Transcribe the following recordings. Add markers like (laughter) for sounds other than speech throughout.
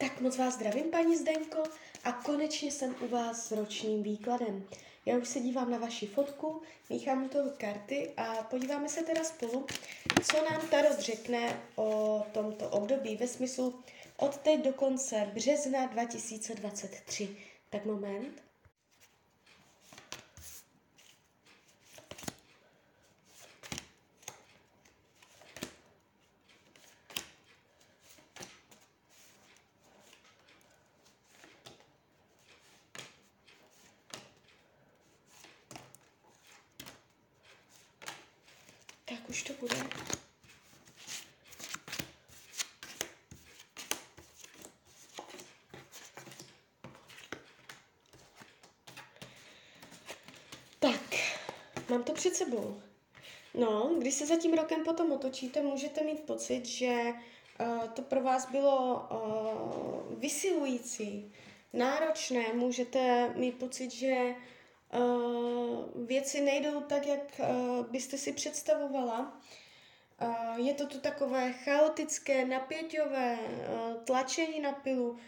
Tak moc vás zdravím, paní Zdenko, a konečně jsem u vás s ročním výkladem. Já už se dívám na vaši fotku, míchám u toho karty a podíváme se teda spolu, co nám Tarot řekne o tomto období ve smyslu od teď do konce března 2023. Tak moment. Tak už to bude. Tak, mám to před sebou. No, když se za tím rokem potom otočíte, můžete mít pocit, že uh, to pro vás bylo uh, vysilující, náročné, můžete mít pocit, že věci nejdou tak, jak uh, byste si představovala. Uh, je to tu takové chaotické, napěťové, tlačení na pilu.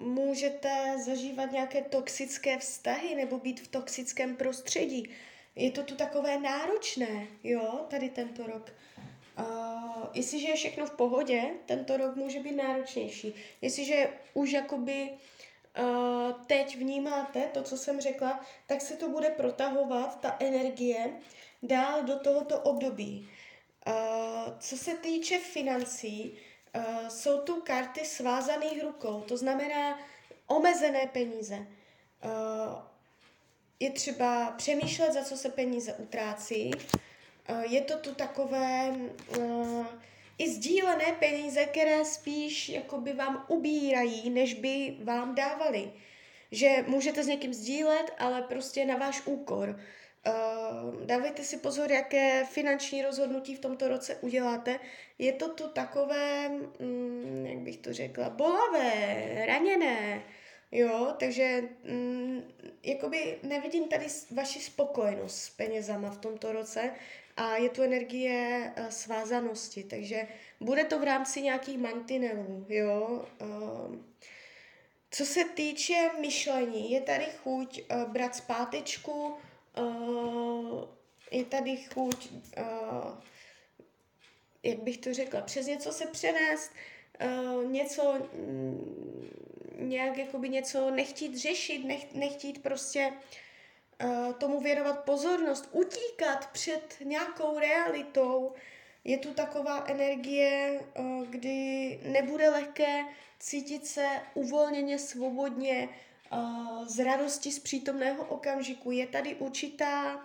Můžete zažívat nějaké toxické vztahy nebo být v toxickém prostředí. Je to tu takové náročné, jo, tady tento rok. Uh, jestliže je všechno v pohodě, tento rok může být náročnější. Jestliže už jakoby teď vnímáte to, co jsem řekla, tak se to bude protahovat, ta energie, dál do tohoto období. Uh, co se týče financí, uh, jsou tu karty svázaných rukou, to znamená omezené peníze. Je třeba přemýšlet, za co se peníze utrácí. Je to tu takové i sdílené peníze, které spíš jakoby vám ubírají, než by vám dávali. Že můžete s někým sdílet, ale prostě na váš úkor. Uh, dávejte si pozor, jaké finanční rozhodnutí v tomto roce uděláte. Je to tu takové, mm, jak bych to řekla, bolavé, raněné, jo, takže mm, jakoby nevidím tady vaši spokojenost s penězama v tomto roce a je tu energie uh, svázanosti, takže bude to v rámci nějakých mantinelů, jo. Uh, co se týče myšlení, je tady chuť uh, brát zpátečku, uh, je tady chuť, uh, jak bych to řekla, přes něco se přenést, uh, něco, mm, nějak jakoby něco nechtít řešit, nech, nechtít prostě uh, tomu věnovat pozornost, utíkat před nějakou realitou. Je tu taková energie, uh, kdy nebude lehké cítit se uvolněně, svobodně, z radosti z přítomného okamžiku. Je tady určitá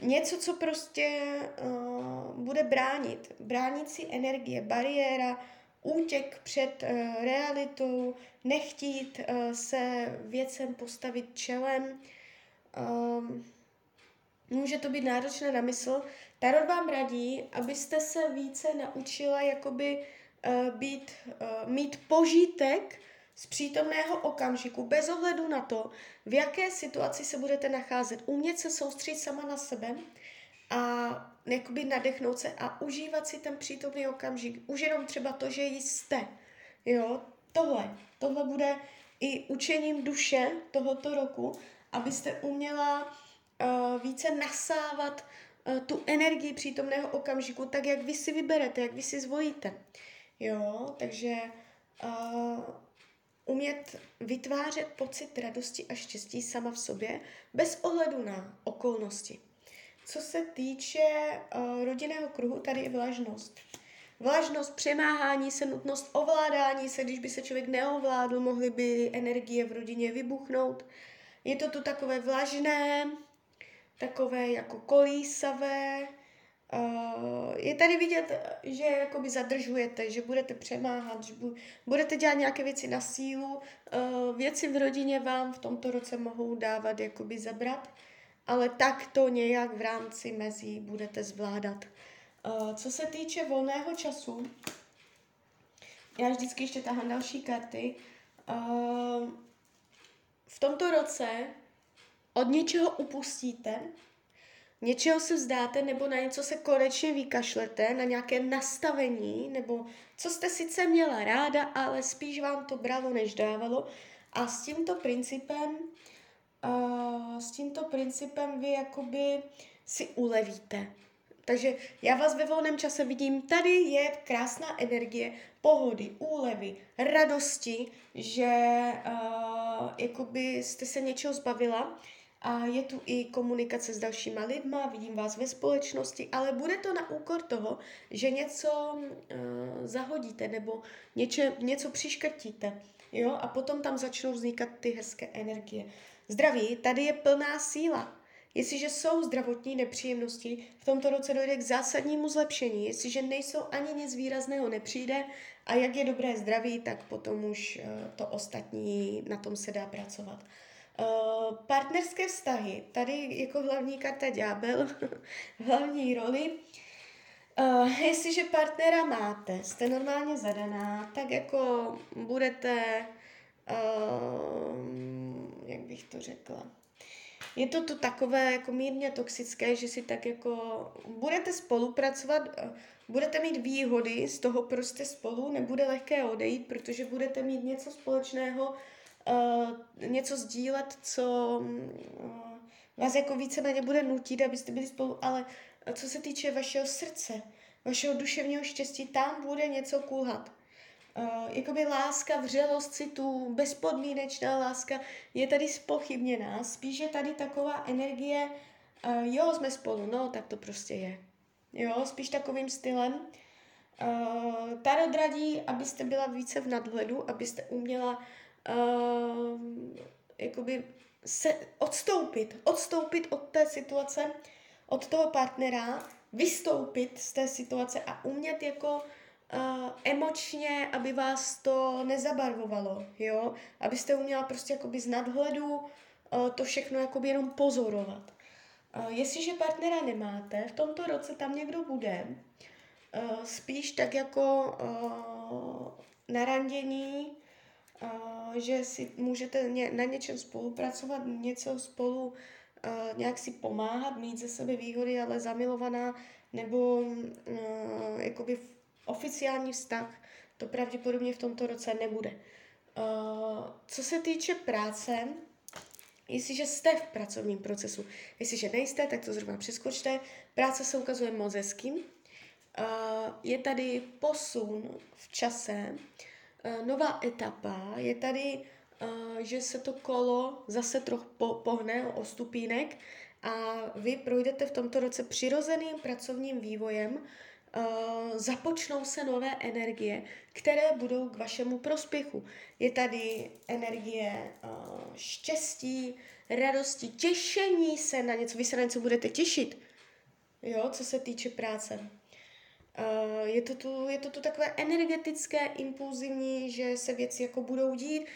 něco, co prostě uh, bude bránit. Bránící energie, bariéra, útěk před uh, realitou, nechtít uh, se věcem postavit čelem. Um, může to být náročné na mysl. Tarot vám radí, abyste se více naučila jakoby uh, být, mít požitek z přítomného okamžiku, bez ohledu na to, v jaké situaci se budete nacházet. Umět se soustředit sama na sebe a jakoby nadechnout se a užívat si ten přítomný okamžik. Už jenom třeba to, že jste. Jo, tohle. Tohle bude i učením duše tohoto roku, abyste uměla uh, více nasávat uh, tu energii přítomného okamžiku, tak jak vy si vyberete, jak vy si zvolíte. Jo, takže uh, umět vytvářet pocit radosti a štěstí sama v sobě, bez ohledu na okolnosti. Co se týče uh, rodinného kruhu, tady je vlažnost. Vlažnost, přemáhání se, nutnost ovládání se, když by se člověk neovládl, mohly by energie v rodině vybuchnout. Je to tu takové vlažné, takové jako kolísavé, Uh, je tady vidět, že jakoby zadržujete, že budete přemáhat, že budete dělat nějaké věci na sílu. Uh, věci v rodině vám v tomto roce mohou dávat jakoby zabrat, ale tak to nějak v rámci mezí budete zvládat. Uh, co se týče volného času, já vždycky ještě tahám další karty. Uh, v tomto roce od něčeho upustíte, něčeho se vzdáte nebo na něco se konečně vykašlete, na nějaké nastavení, nebo co jste sice měla ráda, ale spíš vám to bralo, než dávalo. A s tímto principem, uh, s tímto principem vy jakoby si ulevíte. Takže já vás ve volném čase vidím, tady je krásná energie, pohody, úlevy, radosti, že uh, jakoby jste se něčeho zbavila a je tu i komunikace s dalšíma lidma, vidím vás ve společnosti, ale bude to na úkor toho, že něco uh, zahodíte nebo něče, něco přiškrtíte. Jo? A potom tam začnou vznikat ty hezké energie. Zdraví, tady je plná síla. Jestliže jsou zdravotní nepříjemnosti, v tomto roce dojde k zásadnímu zlepšení. Jestliže nejsou ani nic výrazného nepřijde a jak je dobré zdraví, tak potom už uh, to ostatní, na tom se dá pracovat. Uh, partnerské vztahy, tady jako hlavní karta ďábel, (laughs) hlavní roli. Uh, jestliže partnera máte, jste normálně zadaná, tak jako budete, uh, jak bych to řekla, je to tu takové jako mírně toxické, že si tak jako budete spolupracovat, budete mít výhody z toho prostě spolu, nebude lehké odejít, protože budete mít něco společného, uh, něco sdílet, co uh, vás jako více na ně bude nutit, abyste byli spolu, ale co se týče vašeho srdce, vašeho duševního štěstí, tam bude něco kulhat. Uh, jakoby láska, vřelost citu, bezpodmínečná láska je tady spochybněná. Spíš je tady taková energie, uh, jo, jsme spolu, no, tak to prostě je. Jo, spíš takovým stylem. Uh, tarot radí, abyste byla více v nadhledu, abyste uměla uh, jakoby se odstoupit, odstoupit od té situace, od toho partnera, vystoupit z té situace a umět jako uh, emočně, aby vás to nezabarvovalo, jo, abyste uměla prostě jakoby z nadhledu uh, to všechno jakoby jenom pozorovat. Uh, jestliže partnera nemáte, v tomto roce tam někdo bude, uh, spíš tak jako uh, na randění, uh, že si můžete ně, na něčem spolupracovat, něco spolu uh, nějak si pomáhat, mít ze sebe výhody, ale zamilovaná, nebo uh, jakoby oficiální vztah to pravděpodobně v tomto roce nebude. Uh, co se týče práce, jestliže jste v pracovním procesu, jestliže nejste, tak to zrovna přeskočte. Práce se ukazuje moc hezky. Uh, je tady posun v čase, uh, nová etapa, je tady, že se to kolo zase trochu po, pohne o stupínek a vy projdete v tomto roce přirozeným pracovním vývojem, Uh, započnou se nové energie, které budou k vašemu prospěchu. Je tady energie uh, štěstí, radosti, těšení se na něco. Vy se na něco budete těšit, jo, co se týče práce. Uh, je, to tu, je to tu takové energetické, impulzivní, že se věci jako budou dít,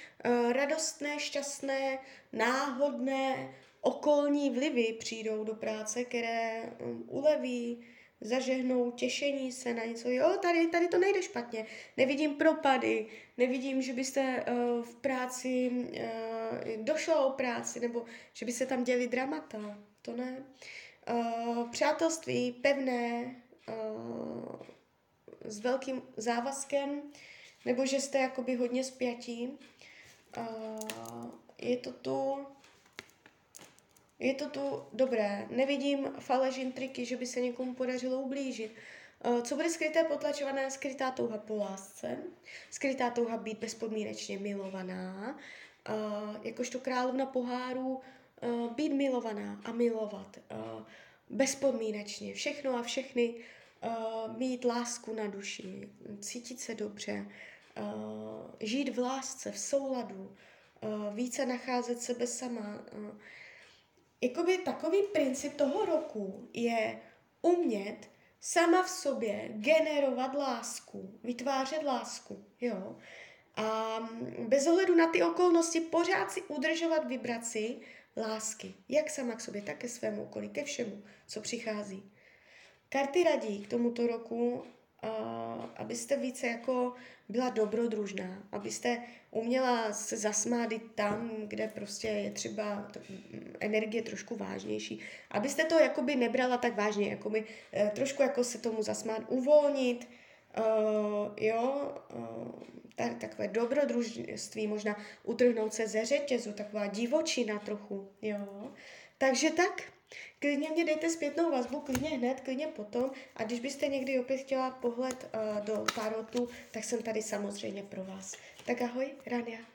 radostné, šťastné, náhodné, okolní vlivy přijdou do práce, které uleví, zažehnou těšení se na něco. Jo, tady, tady to nejde špatně. Nevidím propady, nevidím, že byste uh, v práci uh, došlo o práci, nebo že by se tam děli dramata. To ne. Uh, přátelství pevné, uh, s velkým závazkem, nebo že jste jakoby hodně spjatí. Uh, je to tu je to tu dobré. Nevidím faležin triky, že by se někomu podařilo ublížit. Eh, co bude skryté, potlačované, skrytá touha po lásce, skrytá touha být bezpodmínečně milovaná, eh, jakožto královna poháru, eh, být milovaná a milovat bezpodmínečně všechno a všechny, mít lásku na duši, cítit se dobře, žít v lásce, v souladu, více nacházet sebe sama, jakoby takový princip toho roku je umět sama v sobě generovat lásku, vytvářet lásku, jo. A bez ohledu na ty okolnosti pořád si udržovat vibraci lásky, jak sama k sobě, tak ke svému okolí, ke všemu, co přichází. Karty radí k tomuto roku abyste více jako byla dobrodružná, abyste uměla se zasmát i tam, kde prostě je třeba energie trošku vážnější. Abyste to jakoby nebrala tak vážně, jakoby uh, trošku jako se tomu zasmát, uvolnit, uh, jo, uh, tak, takové dobrodružství, možná utrhnout se ze řetězu, taková divočina trochu, jo. Takže tak, klidně mě dejte zpětnou vazbu, klidně hned, klidně potom a když byste někdy opět chtěla pohled uh, do tarotu, tak jsem tady samozřejmě pro vás. Tak ahoj, Rania.